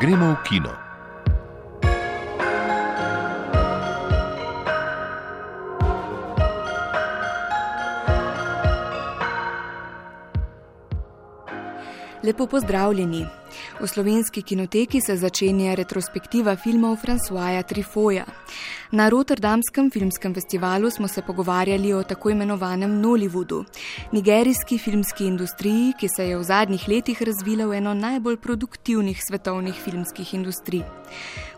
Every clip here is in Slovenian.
Gremo v kino. Lepo pozdravljeni. V slovenski kinoteki se začenja retrospektiva filmov Francoisa Trifoja. Na Rotterdamskem filmskem festivalu smo se pogovarjali o tako imenovanem Nollywoodu, nigerijski filmski industriji, ki se je v zadnjih letih razvila v eno najbolj produktivnih svetovnih filmskih industrij.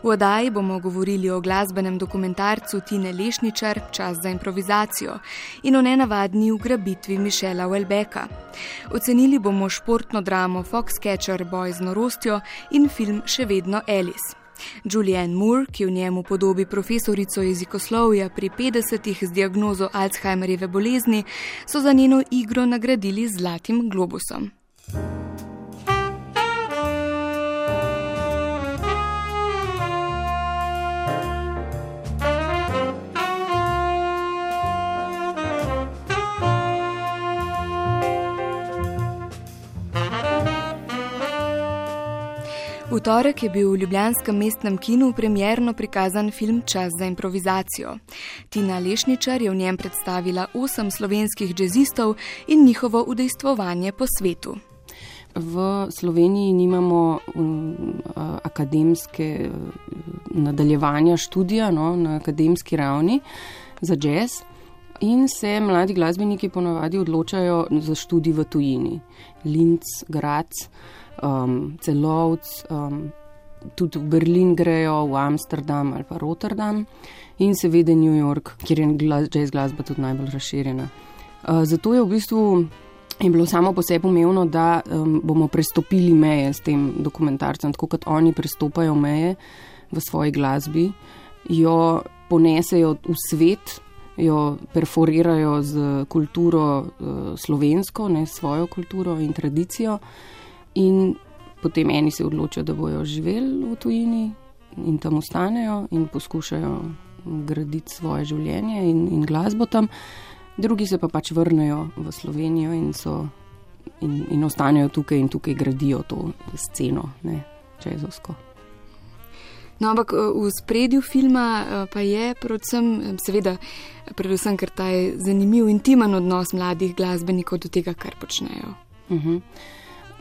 V oddaji bomo govorili o glasbenem dokumentarcu Tine Lešničar Čas za improvizacijo in o nenavadni ugrabitvi Mišela Welbeka. Ocenili bomo športno dramo Foxcatcher Boy z norostjo in film Še vedno Alice. Julianne Moore, ki v njemu podobi profesorico jezikoslovja pri 50-ih z diagnozo Alzheimerjeve bolezni, so za njeno igro nagradili Zlatim globusom. Torek je bil v Ljubljanskem mestnem kinu premjerno prikazan film Čas za improvizacijo. Tina Lešničar je v njem predstavila osem slovenskih jazzistov in njihovo udejstvovanje po svetu. V Sloveniji nimamo um, akademske uh, nadaljevanja študija no, na akademski ravni za jazz. In se mladi glasbeniki ponavadi odločajo za študij v tujini. Linz, Graz, um, Celovc, um, tudi v Berlin grejo, v Amsterdam ali pa Rotterdam in seveda New York, kjer je glas, jazz glasba tudi najbolj razširjena. Uh, zato je v bistvu je bilo samo po sebi umevno, da um, bomo prestopili meje s tem dokumentarcem, tako kot oni prestopajo meje v svoji glasbi, jo ponesejo v svet. Jo perforirajo z kulturo uh, slovensko, ne svojo kulturo in tradicijo, In potem eni se odločijo, da bojo živeli v tujini in tam ostanejo in poskušajo graditi svoje življenje in, in glasbo tam, drugi se pa pač vrnejo v Slovenijo in, so, in, in ostanejo tukaj in tukaj gradijo to sceno, ne čezovsko. No, ampak v spredju filma pa je predvsem, seveda, predvsem, ker ta je zanimiv, intimen odnos mladih glasbenikov do tega, kar počnejo. Uh -huh.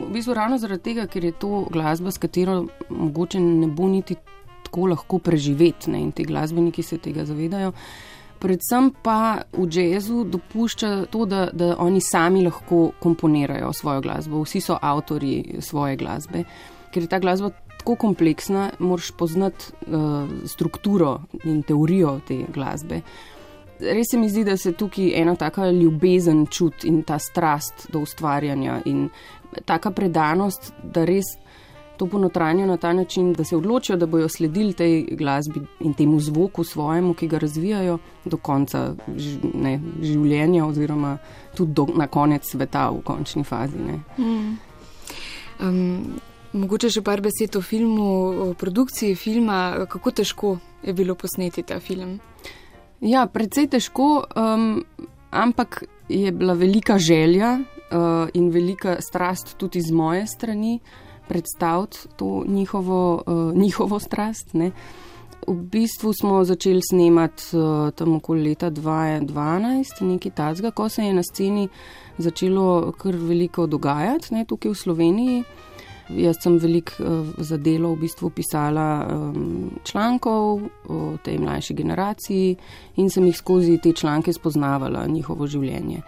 V bistvu ravno zaradi tega, ker je to glasba, s katero mogoče ne bo niti tako lahko preživeti, ne? in ti glasbeniki se tega zavedajo. Predvsem pa v jazzu dopušča to, da, da oni sami lahko komponirajo svojo glasbo, vsi so avtori svoje glasbe. Ker je ta glasba tako kompleksna, moraš poznati uh, strukturo in teorijo te glasbe. Res se mi zdi, da se tukaj ena taka ljubezen čuti in ta strast do ustvarjanja in taka predanost, da res to ponotranijo na ta način, da se odločijo, da bojo sledili tej glasbi in temu zvoku svojemu, ki ga razvijajo do konca ne, življenja, oziroma tudi do, na konec sveta v končni fazi. Mm. Um, mogoče še par besed o filmu, o produkciji filma, kako težko je bilo posneti ta film. Ja, predvsej težko, um, ampak je bila velika želja in velika strast tudi z moje strani predstaviti to njihovo, uh, njihovo strast. Ne. V bistvu smo začeli snemati uh, tam okoli leta 2012, nekaj tazga, ko se je na sceni začelo kar veliko dogajati ne, tukaj v Sloveniji. Jaz sem veliko uh, za delo v bistvu pisala um, člankov o tej mlajši generaciji in sem jih skozi te članke spoznavala, njihovo življenje.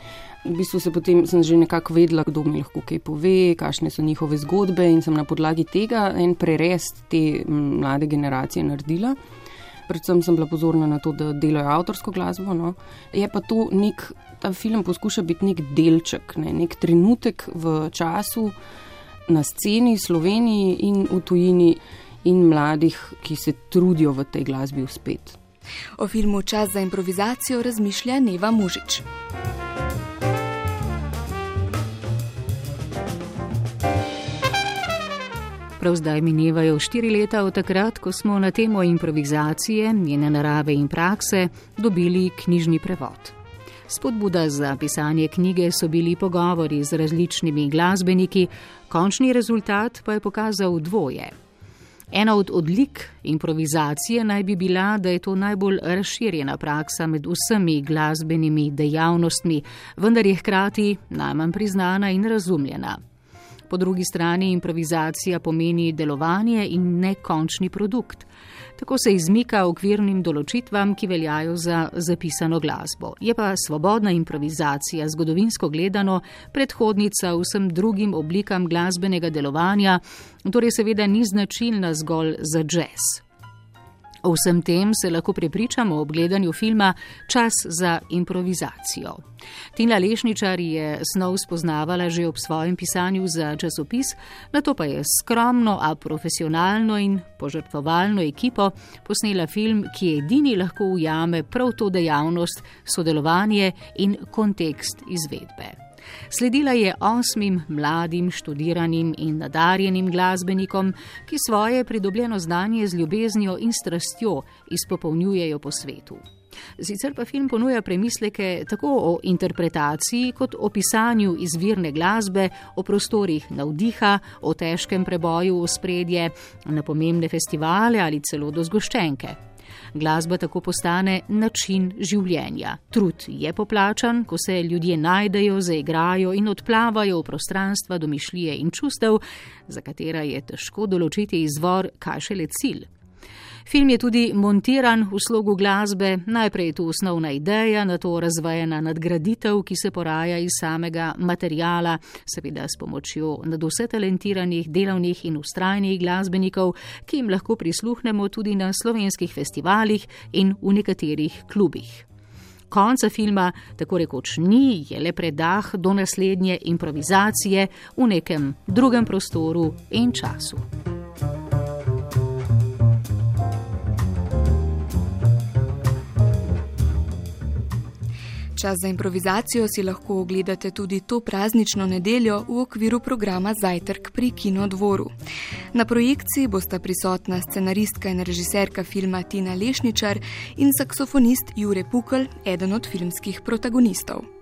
V bistvu se potem sem že nekako vedela, kdo mi lahko kaj pove, kakšne so njihove zgodbe in sem na podlagi tega en prerez te mlade generacije naredila. Predvsem sem bila pozorna na to, da delajo avtorsko glasbo. No. Je pa to nek, ta film poskuša biti nek delček, ne, nek trenutek v času na sceni Sloveniji in v tujini in mladih, ki se trudijo v tej glasbi uspeti. O filmu Čas za improvizacijo razmišlja Neva Mužič. Prav zdaj minevajo štiri leta od takrat, ko smo na temo improvizacije, njene narave in prakse dobili knjižni prevod. Spodbuda za pisanje knjige so bili pogovori z različnimi glasbeniki, končni rezultat pa je pokazal dvoje. Ena od odlik improvizacije naj bi bila, da je to najbolj razširjena praksa med vsemi glasbenimi dejavnostmi, vendar je hkrati najmanj priznana in razumljena. Po drugi strani improvizacija pomeni delovanje in nekončni produkt. Tako se izmika okvirnim določitvam, ki veljajo za zapisano glasbo. Je pa svobodna improvizacija, zgodovinsko gledano, predhodnica vsem drugim oblikam glasbenega delovanja, torej seveda ni značilna zgolj za jazz. O vsem tem se lahko prepričamo ob gledanju filma Čas za improvizacijo. Tina Lešničar je snov spoznavala že ob svojem pisanju za časopis, na to pa je skromno, a profesionalno in požrtvovalno ekipo posnela film, ki edini lahko ujame prav to dejavnost, sodelovanje in kontekst izvedbe. Sledila je osmim mladim, študiranim in nadarjenim glasbenikom, ki svoje pridobljeno znanje z ljubeznijo in strastjo izpopolnjujejo po svetu. Sicer pa film ponuja premisleke tako o interpretaciji kot o pisanju izvirne glasbe, o prostorih navdiha, o težkem preboju v spredje, na pomembne festivale ali celo do zgoščenke. Glasba tako postane način življenja. Trud je poplačan, ko se ljudje najdejo, zaigrajo in odplavajo v prostranstva domišljije in čustev, za katera je težko določiti izvor, kaj šele cilj. Film je tudi montiran v slogu glasbe, najprej je tu osnovna ideja, na to razvajena nadgraditev, ki se poraja iz samega materijala, seveda s pomočjo nadvse talentiranih, delavnih in ustrajnih glasbenikov, ki jim lahko prisluhnemo tudi na slovenskih festivalih in v nekaterih klubih. Konca filma tako rekoč ni, je le predah do naslednje improvizacije v nekem drugem prostoru in času. Čas za improvizacijo si lahko ogledate tudi to praznično nedeljo v okviru programa Zajtrk pri Kinodvoru. Na projekciji bosta prisotna scenaristka in režiserka filma Tina Lešničar in saksofonist Jure Pukl, eden od filmskih protagonistov.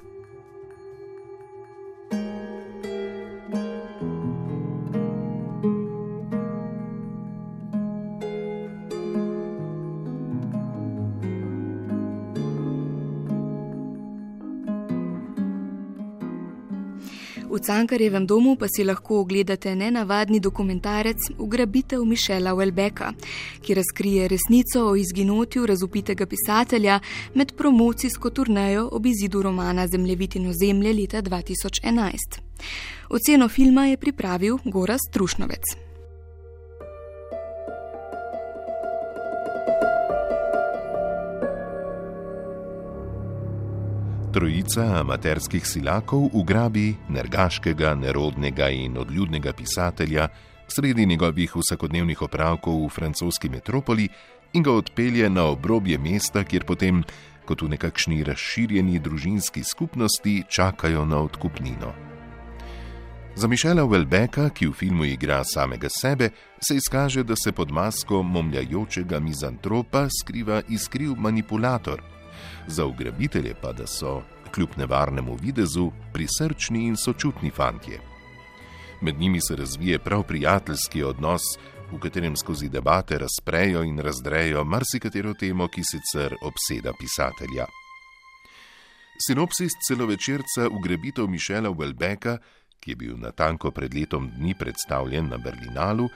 Cankarjevem domu pa si lahko ogledate nenavadni dokumentarec Ugrabitev Mišela Welbeka, ki razkrije resnico o izginotju razupitega pisatelja med promocijsko turnejo ob izidu romana Zemljevitino zemlje leta 2011. Oceno filma je pripravil Goras Trušnovec. Trojica amaterskih silakov ugrabi nergaškega, nerodnega in odljudnega pisatelja sredi njegovih vsakodnevnih opravkov v francoski metropoli in ga odpelje na obrobje mesta, kjer potem, kot v nekakšni razširjeni družinski skupnosti, čakajo na odkupnino. Za Mišela Welbeka, ki v filmu igra samega sebe, se izkaže, da se pod masko momljajočega mizantropa skriva iskriv manipulator za ugrabitelje pa da so, kljub nevarnemu videzu, prisrčni in sočutni fantje. Med njimi se razvije prav prijateljski odnos, v katerem skozi debate razprejo in razdrejo marsikatero temo, ki sicer obseda pisatelja. Sinopsis celovečerca Ugrebitev Mišela Welbeka, ki je bil natanko pred letom dni predstavljen na Berlinalu,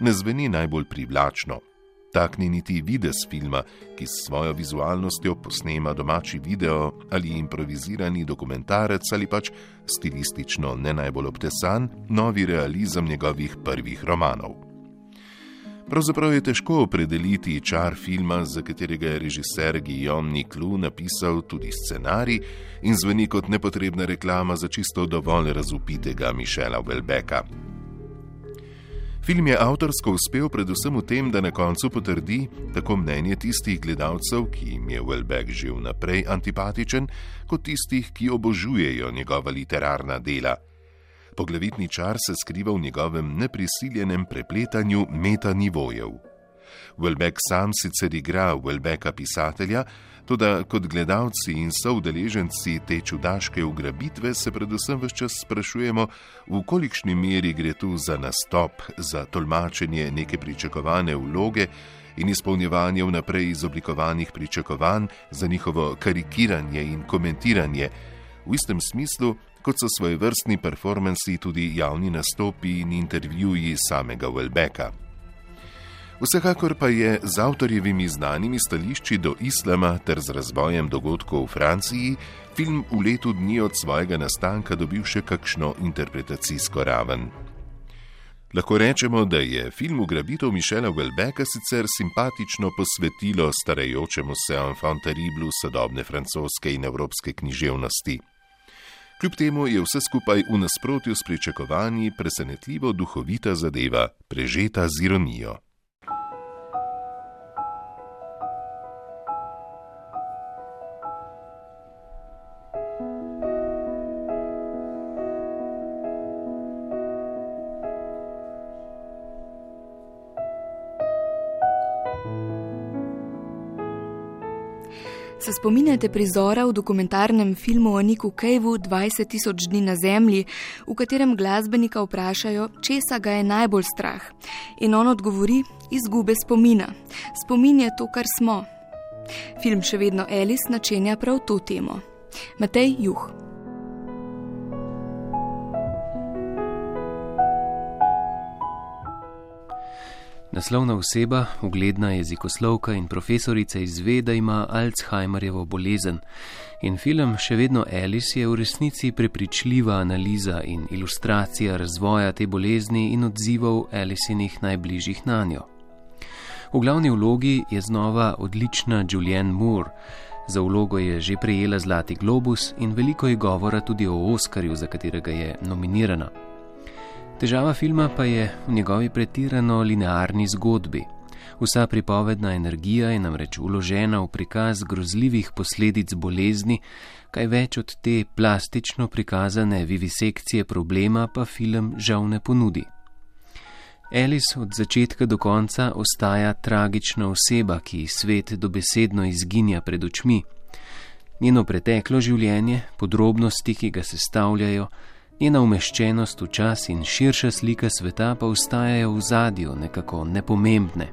ne zveni najbolj privlačno. Tak ni niti videz filma, ki s svojo vizualnostjo posnema domači video ali improvizirani dokumentarec ali pač stilistično ne najbolj obtesan novi realizem njegovih prvih romanov. Pravzaprav je težko opredeliti čar filma, za katerega je režiser Guillaume Niclou napisal tudi scenarij in zveni kot nepotrebna reklama za čisto dovolj razupitega Mišela Welbeka. Film je avtorsko uspel predvsem v tem, da na koncu potrdi tako mnenje tistih gledalcev, ki jim je Welbeck že vnaprej antipatičen, kot tistih, ki obožujejo njegova literarna dela. Poglavitni čar se skriva v njegovem neprisiljenem prepletanju metanivojev. Welbeck sam sicer igra Welbecka pisatelja, Toda kot gledalci in soudeleženci te čudaške ugrabitve se predvsem vse čas sprašujemo, v kolikšni meri gre tu za nastop, za tolmačenje neke pričakovane vloge in izpolnjevanje vnaprej izoblikovanih pričakovanj, za njihovo karikiranje in komentiranje, v istem smislu, kot so svoje vrstni performansi tudi javni nastopi in intervjuji samega Welbecka. Vsekakor pa je z avtorjevimi znanimi stališči do islama ter z razvojem dogodkov v Franciji film v letu dni od svojega nastanka dobil še kakšno interpretacijsko raven. Lahko rečemo, da je film ugrabitev Mišela Welbecka sicer simpatično posvetilo starajočemu se enfant terrible sodobne francoske in evropske književnosti. Kljub temu je vse skupaj v nasprotju s pričakovanji presenetljivo duhovita zadeva, prežeta z ironijo. Se spominjate prizora v dokumentarnem filmu o Niku Kejvu 20 tisoč dni na zemlji, v katerem glasbenika vprašajo, česa ga je najbolj strah? In on odgovori: izgube spomina. Spomin je to, kar smo. Film še vedno Alice načenja prav to temo. Matej Juh. Naslovna oseba, ugledna jezikoslovka in profesorica izve, da ima Alzheimerjevo bolezen. In film Še vedno Alice je v resnici prepričljiva analiza in ilustracija razvoja te bolezni in odzivov Alicinih najbližjih na njo. V glavni vlogi je znova odlična Julianne Moore. Za vlogo je že prejela Zlati globus in veliko je govora tudi o Oskarju, za katerega je nominirana. Težava filma pa je v njegovi pretirano linearni zgodbi. Vsa pripovedna energija je namreč uložena v prikaz grozljivih posledic bolezni, kaj več od te plastično prikazane vivisekcije problema pa film žal ne ponudi. Alice od začetka do konca ostaja tragična oseba, ki svet dobesedno izginja pred očmi. Njeno preteklo življenje, podrobnosti, ki ga sestavljajo, njena umeščenost v čas in širša slika sveta pa ostajajo v zadju, nekako nepomembne.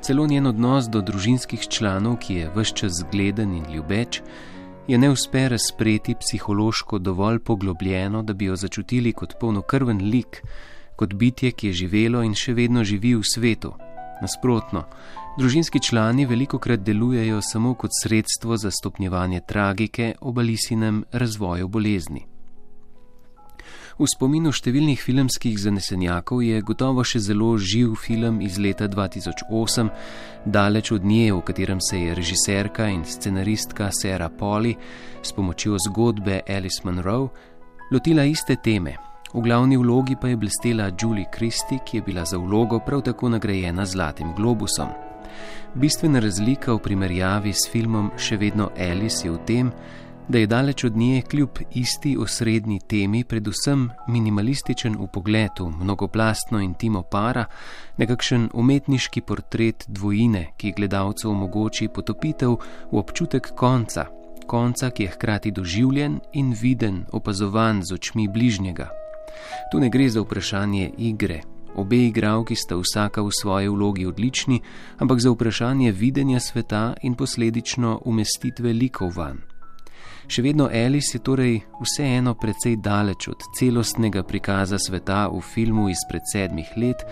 Celo njen odnos do družinskih članov, ki je vse čas zgleden in ljubeč, je ne uspe razpreti psihološko dovolj poglobljeno, da bi jo začutili kot polnokrven lik, kot bitje, ki je živelo in še vedno živi v svetu. Nasprotno, družinski člani veliko krat delujejo samo kot sredstvo za stopnjevanje tragike ob alisinem razvoju bolezni. V spominu številnih filmskih zanesenjakov je gotovo še zelo živ film iz leta 2008, daleč od nje, v katerem se je režiserka in scenaristka Sarah Polly s pomočjo zgodbe Alice Monroe lotila iste teme. V glavni vlogi pa je blestela Julie Christie, ki je bila za vlogo prav tako nagrajena Zlatim globusom. Bistvena razlika v primerjavi s filmom Še vedno Alice je v tem, da je daleč od nje kljub isti osrednji temi predvsem minimalističen v pogledu, mnogoplastno intimo para, nekakšen umetniški portret dvojine, ki gledalcu omogoči potopitev v občutek konca, konca, ki je hkrati doživljen in viden, opazovan z očmi bližnjega. Tu ne gre za vprašanje igre. Obe igralki sta vsaka v svoji vlogi odlični, ampak za vprašanje videnja sveta in posledično umestitve likov van. Še vedno Alice je torej vseeno precej daleč od celostnega prikaza sveta v filmu izpred sedmih let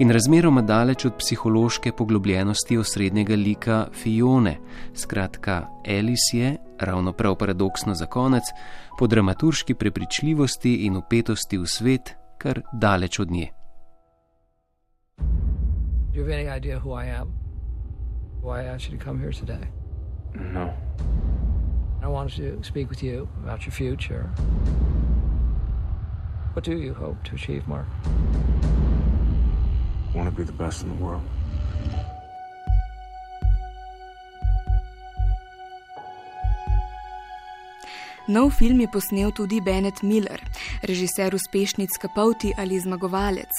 in razmeroma daleč od psihološke poglobljenosti osrednjega lika Fione. Skratka, Alice je, ravno prav paradoksno za konec, po dramaturški prepričljivosti in upetosti v svet, kar daleč od nje. Do you have any idea who I am? Why I to come here today? No. I wanted to speak with you about your future. What do you hope to achieve, Mark? I want to be the best in the world. Nov film je posnel tudi Bennett Miller, režiser uspešnic Kapauti ali zmagovalec.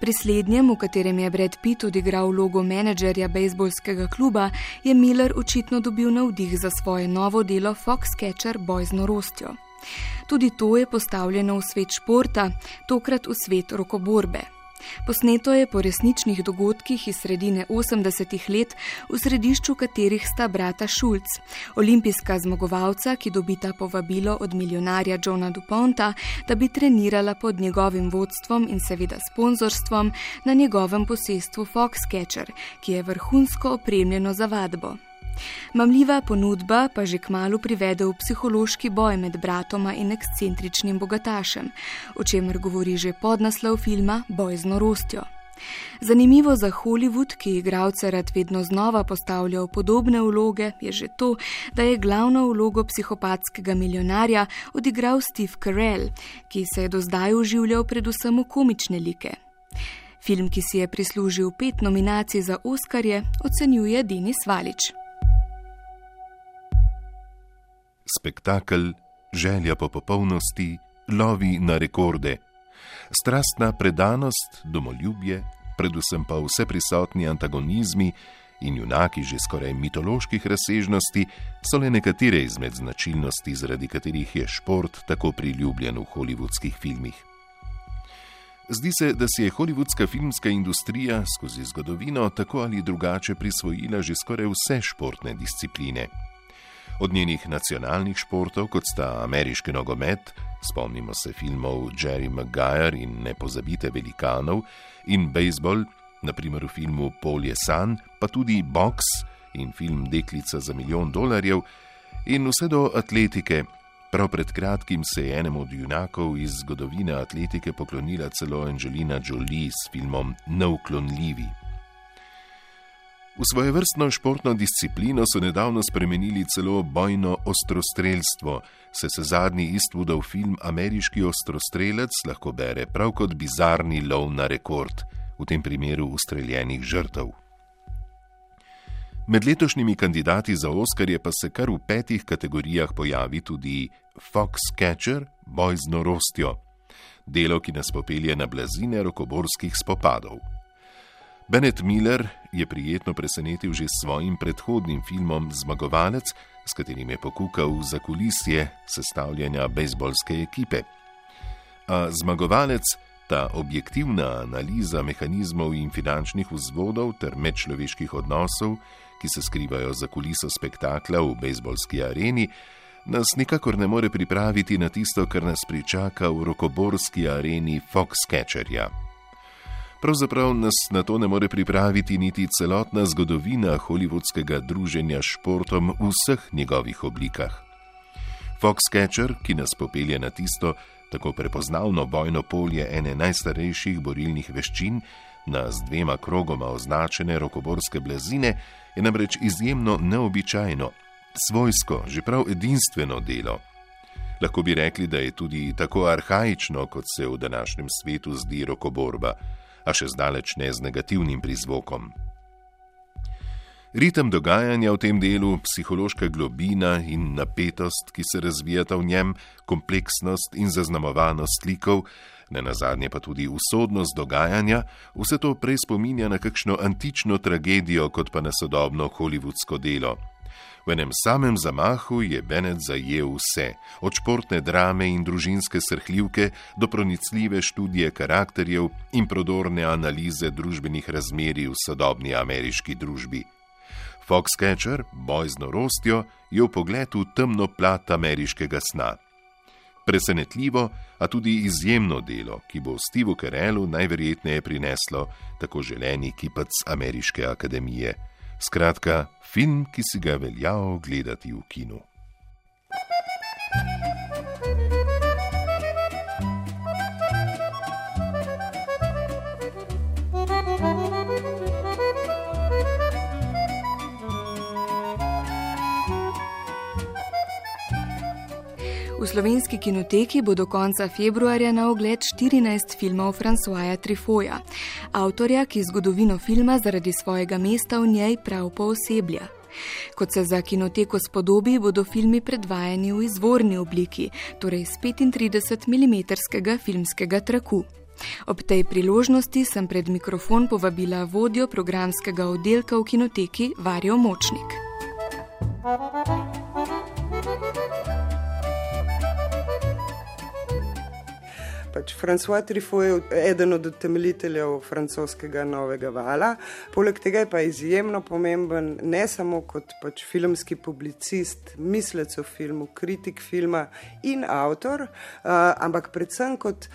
Pri slednjem, v katerem je Brad Pitt odigral vlogo menedžerja bejzbolskega kluba, je Miller očitno dobil navdih za svoje novo delo Foxcatcher Boj z norostjo. Tudi to je postavljeno v svet športa, tokrat v svet rokoborbe. Posneto je po resničnih dogodkih iz sredine 80-ih let, v središču katerih sta brata Šulc, olimpijska zmagovalca, ki dobita povabilo od milijonarja Johna Duponta, da bi trenirala pod njegovim vodstvom in seveda sponzorstvom na njegovem posestvu Foxcatcher, ki je vrhunsko opremljeno za vadbo. Mamljiva ponudba pa že kmalo privede v psihološki boj med bratoma in ekscentričnim bogatašem, o čemer govori že podnaslov filma Boj z norostjo. Zanimivo za Hollywood, ki igralce rad vedno znova postavlja v podobne vloge, je že to, da je glavno vlogo psihopatskega milijonarja odigral Steve Carell, ki se je do zdaj uživljal predvsem v komične like. Film, ki si je prislužil pet nominacij za Oscarje, ocenjuje Denis Valič. Spektakel, želja po popolnosti, lovi na rekorde. Strastna predanost, domoljubje, predvsem pa vse prisotni antagonizmi in junaki že skoraj mitoloških razsežnosti so le nekatere izmed značilnosti, zaradi katerih je šport tako priljubljen v holivudskih filmih. Zdi se, da si je holivudska filmska industrija skozi zgodovino tako ali drugače prisvojila že skoraj vse športne discipline od njenih nacionalnih športov, kot sta ameriški nogomet, spomnimo se filmov Jerry Maguire in Ne pozabite velikanov, in bejzbol, naprimer v filmu Polje San, pa tudi boks in film Deklica za milijon dolarjev, in vse do atletike. Prav pred kratkim se je enemu od junakov iz zgodovine atletike poklonila celo Angelina Jolie s filmom Neuklonljivi. V svojo vrstno športno disciplino so nedavno spremenili celo bojno ostrostrelstvo, se se zadnji Eastwoodov film Ameriški ostrostrelec lahko bere prav kot bizarni lov na rekord, v tem primeru ustreljenih žrtev. Med letošnjimi kandidati za Oscarje pa se kar v petih kategorijah pojavi tudi Foxcatcher, boj z norostjo, delo, ki nas popelje na blazine rokoborskih spopadov. Bennett Miller je prijetno presenetil že s svojim predhodnim filmom Zmagovalec, s katerim je pokukal za kulisje sestavljanja bejzbolske ekipe. A zmagovalec, ta objektivna analiza mehanizmov in finančnih vzvodov ter medčloveških odnosov, ki se skrivajo za kuliso spektakla v bejzbolski areni, nas nikakor ne more pripraviti na tisto, kar nas pričaka v rokoborski areni Foxcatcherja. Pravzaprav nas na to ne more pripraviti niti celotna zgodovina holivudskega druženja s športom v vseh njegovih oblikah. Foxcatcher, ki nas popelje na tisto tako prepoznavno bojno polje ene najstarejših borilnih veščin, na z dvema krogoma označene rokoborske blazine, je namreč izjemno neobičajno, svojsko, že prav edinstveno delo. Lahko bi rekli, da je tudi tako arhajično, kot se v današnjem svetu zdi rokoborba a še zdaleč ne z negativnim prizvokom. Ritem dogajanja v tem delu, psihološka globina in napetost, ki se razvijata v njem, kompleksnost in zaznamovanost slikov, ne nazadnje pa tudi usodnost dogajanja, vse to prej spominja na kakšno antično tragedijo, kot pa na sodobno holivudsko delo. V enem samem zamahu je Bennett zajel vse, od športne drame in družinske srhljivke do pronicljive študije karakterjev in prodorne analize družbenih razmerij v sodobni ameriški družbi. Foxcatcher, boj z norostjo, je v pogledu temno plat ameriškega sna. Presenetljivo, a tudi izjemno delo, ki bo Stevu Kerelu najverjetneje prineslo tako želeni kipec Ameriške akademije. Skratka, film, ki si ga velja ogledati v kinu. Slovenski kinoteki bo do konca februarja na ogled 14 filmov Francoisa Trifoja, avtorja, ki zgodovino filma zaradi svojega mesta v njej prav pooseblja. Kot se za kinoteko spodobi, bodo filmi predvajani v izvorni obliki, torej s 35 mm filmskega traku. Ob tej priložnosti sem pred mikrofon povabila vodjo programskega oddelka v kinoteki Varjo Močnik. Pač François Truffaut je eden od utemeljiteljev francoskega novega vala. Poleg tega je pa izjemno pomemben ne samo kot pač filmski publicist, mislec o filmu, kritik filma in avtor, uh, ampak predvsem kot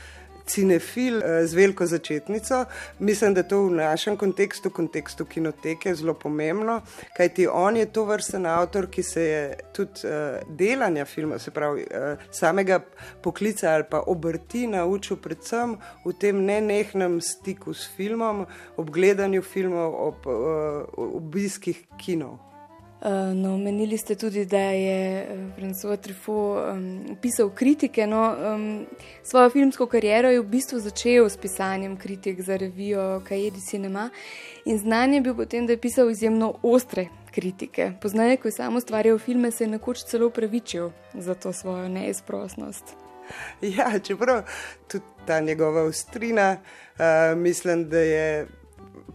cinefil eh, z veliko začetnico. Mislim, da je to v našem kontekstu, kontekstu kinoteke, zelo pomembno, kajti on je to vrsten avtor, ki se je tudi uh, delanja filma, se pravi uh, samega poklica ali pa obrti naučil predvsem v tem nenehnem stiku s filmom, ob gledanju filmov, ob obiskih kinov. Eh, no, menili ste tudi, da je eh, François Truffaut um, pisal kritike. No, um, svojo filmsko kariero je v bistvu začel s pisanjem kritik za revijo Kajedi Cinema in znanje je bil potem, da je pisal izjemno ostre kritike. Poznaje, ko je samo ustvarjal filme, se je nekoč celo upravičil za to svojo neizprostnost. Ja, čeprav tudi ta njegova ostrina, uh, mislim, da je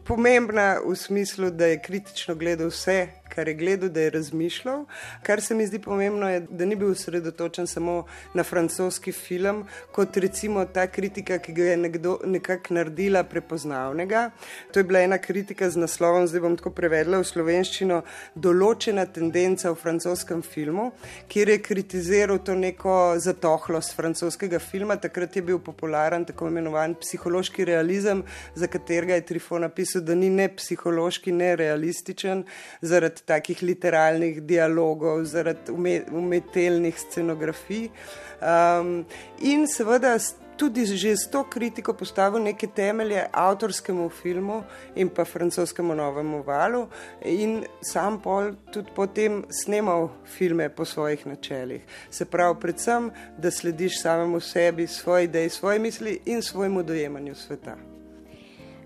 pomembna v smislu, da je kritično gledal vse, kar je gledal, da je razmišljal. Kar se mi zdi pomembno, je, da ni bil osredotočen samo na francoski film, kot recimo ta kritika, ki ga je nekdo nekako naredila prepoznavnega. To je bila ena kritika z naslovom, zdaj bom tako prevedla v slovenščino, določena tendenca v francoskem filmu, kjer je kritiziral to neko zatohlost francoskega filma. Takrat je bil popularen tako imenovan psihološki realizem, za katerega je Trifon napisal, da ni ne psihološki, ne realističen. Zaradi takih literalnih dialogov, zaradi umetelnih scenografij. Um, in seveda tudi že s to kritiko postavil neke temelje avtorskemu filmu in pa francoskemu novemu valu, in sam pol tudi potem snemal filme po svojih načelih. Se pravi, predvsem, da slediš samemu sebi, svoji ideji, svoji misli in svojemu dojemanju sveta.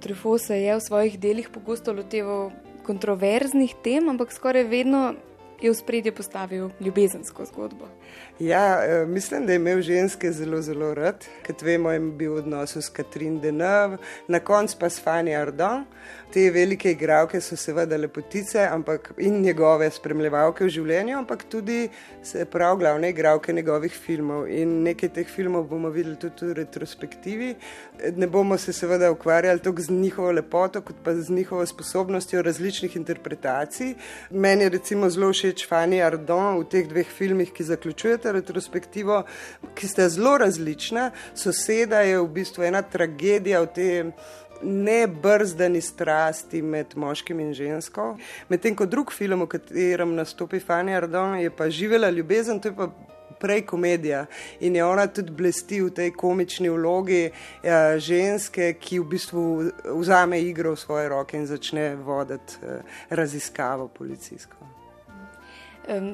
Truffaut se je v svojih delih pogosto loteval kontroverznih tem, ampak skoraj vedno je v spredje postavil ljubezensko zgodbo. Ja, eh, mislim, da je imel ženske zelo, zelo rad. Kot vemo, je bil v odnosu s Katrin Deneuve, na koncu pa s Fanny Ardon. Te velike igralke so seveda lepotice ampak, in njegove spremljevalke v življenju, ampak tudi prav glavne igralke njegovih filmov. In nekaj teh filmov bomo videli tudi v retrospektivi. Ne bomo se seveda ukvarjali tako z njihovo lepoto, kot pa z njihovo sposobnostjo različnih interpretacij. Meni je recimo zelo všeč Fanny Ardon v teh dveh filmih, ki zaključujete retrospektivo, ki sta zelo različna, soseda je v bistvu ena tragedija v tem. Ne brzdani strasti med moškim in žensko. Medtem ko drug film, v katerem nastopi Fanny Ardon, je pa živela ljubezen, to je pa prej komedija. In je ona tudi blesti v tej komični vlogi ja, ženske, ki v bistvu vzame igro v svoje roke in začne voditi eh, raziskavo policijsko.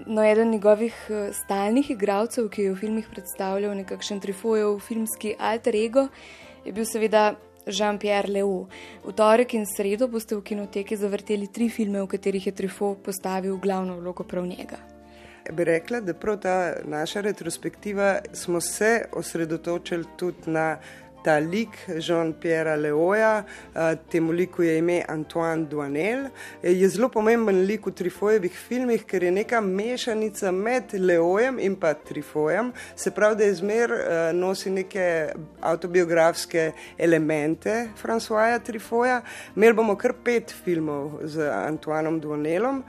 No, eden njegovih eh, stalnih igralcev, ki je v filmih predstavljal nekakšen trifojev filmski alter ego, je bil seveda Jean-Pierre Leo. V torek in sredo boste v kinoteki zavrteli tri filme, v katerih je Trifo postavil glavno vlogo prav njega. Bi rekla, da prav ta naša retrospektiva smo se osredotočili tudi na ta lik Jean-Pierre Leoja, temu liku je ime Antoine Duanel. Je zelo pomemben lik v Trifojevih filmih, ker je neka mešanica med Leojem in pa Trifojem. Se pravi, da je zmer nosi neke autobiografske elemente Francoisa Trifoja. Imeli bomo kar pet filmov z Antoinom Duanelom.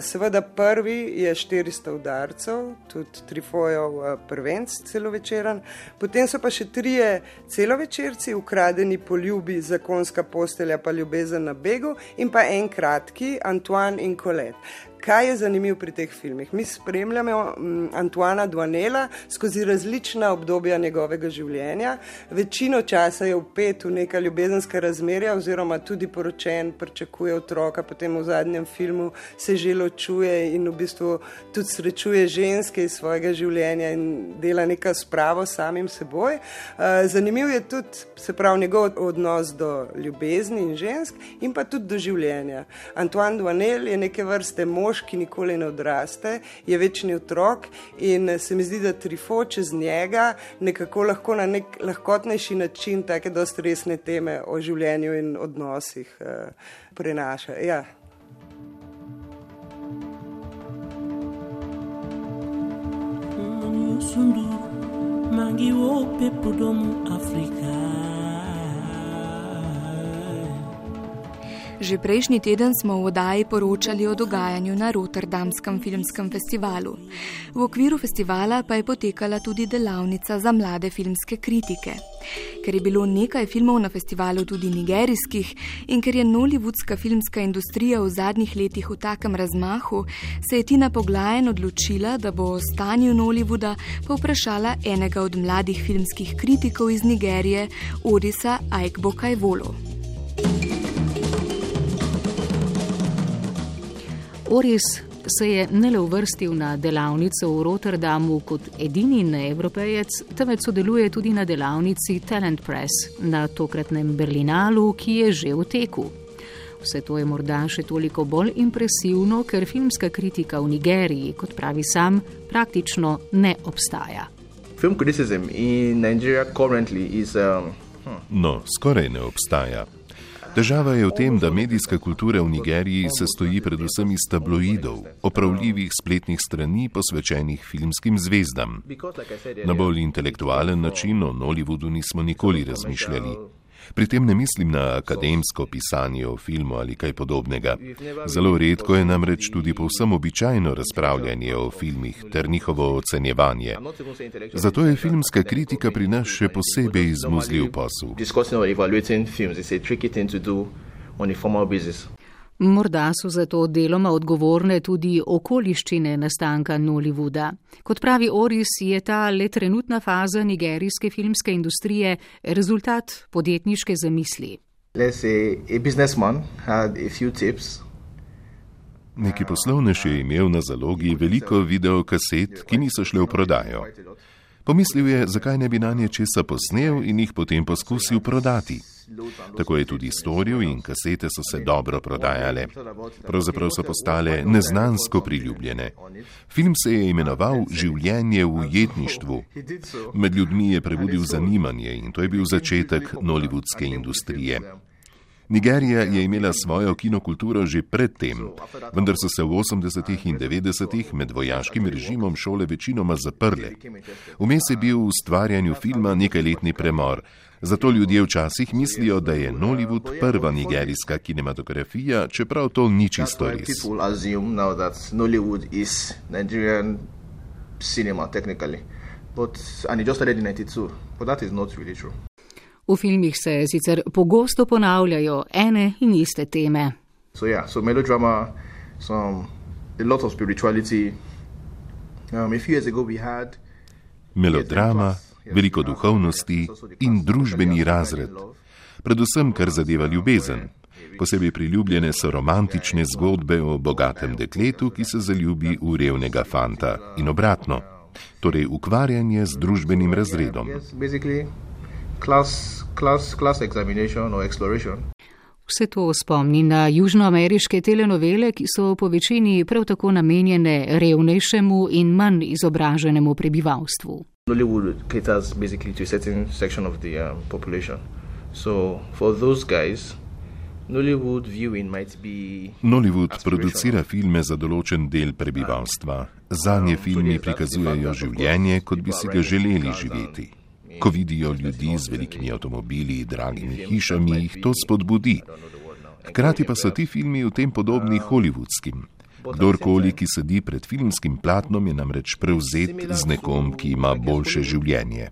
Seveda prvi je 400 udarcev, tudi Trifojev prvenc celovečeren. Potem so pa še trije celovečerci celovečerci, ukradeni poljubi, zakonska postelja pa ljubezen na begu in pa en kratki Antoine in Colette. Kaj je zanimivo pri teh filmih? Mi spremljamo mm, Antoana Duanela skozi različna obdobja njegovega življenja. Večino časa je upet v neka ljubezenska razmerja, oziroma tudi poročen, pričakuje otroka, potem v zadnjem filmu se že ločuje in v bistvu tudi srečuje ženske iz svojega življenja in dela neka spravo s samim seboj. Eh, zanimiv je tudi, se pravi, njegov odnos do ljubezni in žensk in pa tudi do življenja. Antoine Duanel je neke vrste mož mož, ki nikoli ne odraste, je večni otrok in se mi zdi, da trifo čez njega nekako lahko na nek lahkotnejši način take dosti resne teme o življenju in odnosih uh, prenaša. Ja. Sundu, mangi wo pepo domu Afrika. Že prejšnji teden smo v oddaji poročali o dogajanju na Rotterdamskem filmskem festivalu. V okviru festivala pa je potekala tudi delavnica za mlade filmske kritike. Ker je bilo nekaj filmov na festivalu tudi nigerijskih in ker je nollywoodska filmska industrija v zadnjih letih v takem razmahu, se je Tina Poglajen odločila, da bo o stanju Nollywooda povprašala enega od mladih filmskih kritikov iz Nigerije, Odisa Aikbo Oris se je ne le uvrstil na delavnico v Rotterdamu kot edini neevropejec, temveč sodeluje tudi na delavnici Talent Press na tokratnem Berlinalu, ki je že v teku. Vse to je morda še toliko bolj impresivno, ker filmska kritika v Nigeriji, kot pravi sam, praktično ne obstaja. Film criticism in Nigeria currently is. Um, hm. No, skoraj ne obstaja. Težava je v tem, da medijska kultura v Nigeriji se stoji predvsem iz tabloidov, opravljivih spletnih strani posvečenih filmskim zvezdam. Na bolj intelektualen način o Nollywoodu nismo nikoli razmišljali. Pri tem ne mislim na akademsko pisanje o filmu ali kaj podobnega. Zelo redko je namreč tudi povsem običajno razpravljanje o filmih ter njihovo ocenjevanje. Zato je filmska kritika pri nas še posebej izmuzljiv posel. Morda so za to deloma odgovorne tudi okoliščine nastanka Nollywooda. Kot pravi Oris, je ta le trenutna faza nigerijske filmske industrije rezultat podjetniške zamisli. Neki poslovnež je imel na zalogi veliko videokaset, ki niso šle v prodajo. Pomislil je, zakaj ne bi na nje česa posnel in jih potem poskusil prodati. Tako je tudi storil in kasete so se dobro prodajale. Pravzaprav so postale neznansko priljubljene. Film se je imenoval Življenje v ujetništvu. Med ljudmi je prebudil zanimanje in to je bil začetek nollywoodske industrije. Nigerija je imela svojo kinokulturo že predtem, vendar so se v 80. in 90. med vojaškim režimom šole večinoma zaprle. Vmes je bil v ustvarjanju filma nekajletni premor, zato ljudje včasih mislijo, da je Nollywood prva nigerijska kinematografija, čeprav to ni čisto res. But, and it just started in 92, but that is not really true. V filmih se sicer pogosto ponavljajo ene in iste teme. So, yeah, so melodrama, some, um, melodrama, veliko duhovnosti in družbeni razred, predvsem kar zadeva ljubezen. Posebej priljubljene so romantične zgodbe o bogatem dekletu, ki se zaljubi v revnega fanta in obratno, torej ukvarjanje z družbenim razredom class, class, class examination or exploration. Vse to spomni na južnoameriške telenovele, ki so po večini prav tako namenjene revnejšemu in manj izobraženemu prebivalstvu. Nollywood caters basically to a certain section of the um, population. So for those guys, Nollywood viewing might be. Nollywood producira filme za določen del prebivalstva. Za nje filmi prikazujejo življenje, kot bi si ga želeli živeti. Ko vidijo ljudi z velikimi avtomobili dragimi hišami, jih to spodbudi. Hkrati pa so ti filmi v tem podobni hollywoodskim. Kdorkoli, ki sedi pred filmskim platnom, je namreč prevzet z nekom, ki ima boljše življenje.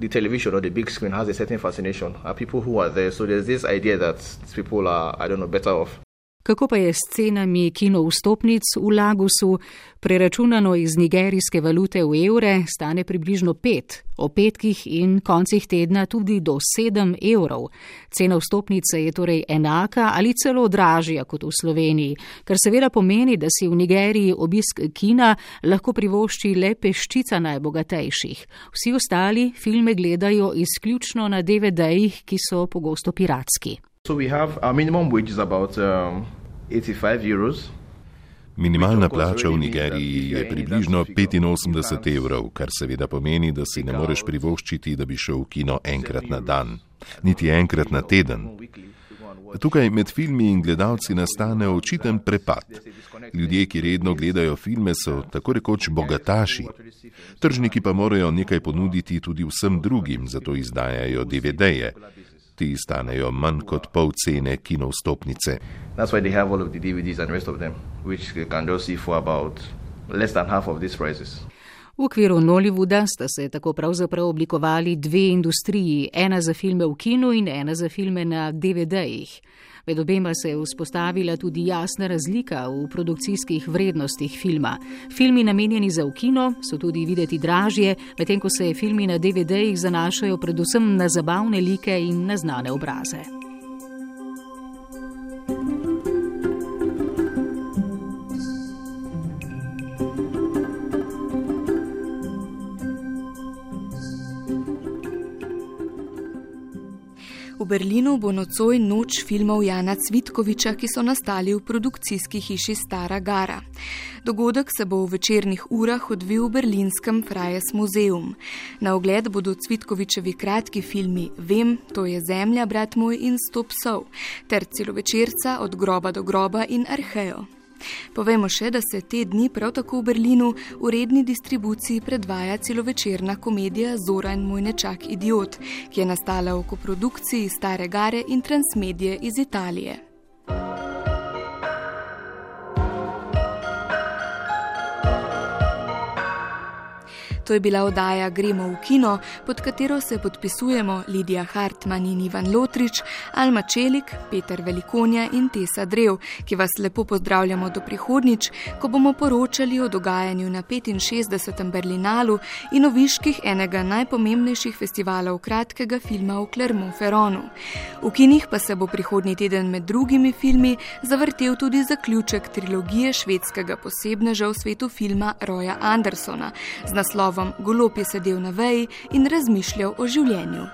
The television or the big screen has a certain fascination. Are people who are there? So there's this idea that people are, I don't know, better off. Kako pa je s cenami kino vstopnic v Lagusu, preračunano iz nigerijske valute v evre, stane približno 5, o petkih in koncih tedna tudi do 7 evrov. Cena vstopnice je torej enaka ali celo dražja kot v Sloveniji, kar seveda pomeni, da si v Nigeriji obisk kina lahko privošči le peščica najbogatejših. Vsi ostali filme gledajo izključno na DVD-jih, ki so pogosto piratski. So we have our minimum wage is about um, Minimalna plača v Nigeriji je približno 85 evrov, kar seveda pomeni, da si ne moreš privoščiti, da bi šel v kino enkrat na dan, niti enkrat na teden. Tukaj med filmi in gledalci nastane očiten prepad. Ljudje, ki redno gledajo filme, so tako rekoč bogataši. Tržniki pa morajo nekaj ponuditi tudi vsem drugim, zato izdajajo DVD-je. Ti stanejo manj kot pol cene kinovstopnice. V okviru Nollywooda sta se tako pravzaprav oblikovali dve industriji, ena za filme v kinu in ena za filme na DVD-jih. Med obema se je vzpostavila tudi jasna razlika v produkcijskih vrednostih filma. Filmi namenjeni za v kino so tudi videti dražje, medtem ko se filmi na DVD-jih zanašajo predvsem na zabavne like in na znane obraze. Berlinu bo nocoj noč filmov Jana Cvitkoviča, ki so nastali v produkcijski hiši Stara Gara. Dogodek se bo v večernih urah odvil v berlinskem Frajes muzeum. Na ogled bodo Cvitkovičevi kratki filmi Vem, to je zemlja, brat moj in Stop Sov, ter celovečerca Od groba do groba in Arhejo. Povemo še, da se te dni prav tako v Berlinu v redni distribuciji predvaja celovečerna komedija Zora in moj nečak Idiot, ki je nastala v koprodukciji Stare Gare in Transmedije iz Italije. To je bila oddaja Gremo v kino, pod katero se podpisujemo Lidija Hartmann in Ivan Lotrič, Alma Čelik, Peter Velikonja in Tesa Drev, ki vas lepo pozdravljamo do prihodnič, ko bomo poročali o dogajanju na 65. Berlinalu in o viških enega najpomembnejših festivalov kratkega filma v Clermont-Ferronu. V kinih pa se bo prihodnji teden med drugimi filmi zavrtel tudi zaključek trilogije švedskega posebneža v svetu filma Roja Andersona z naslovom drvom, golob je sedel na veji in razmišljal o življenju.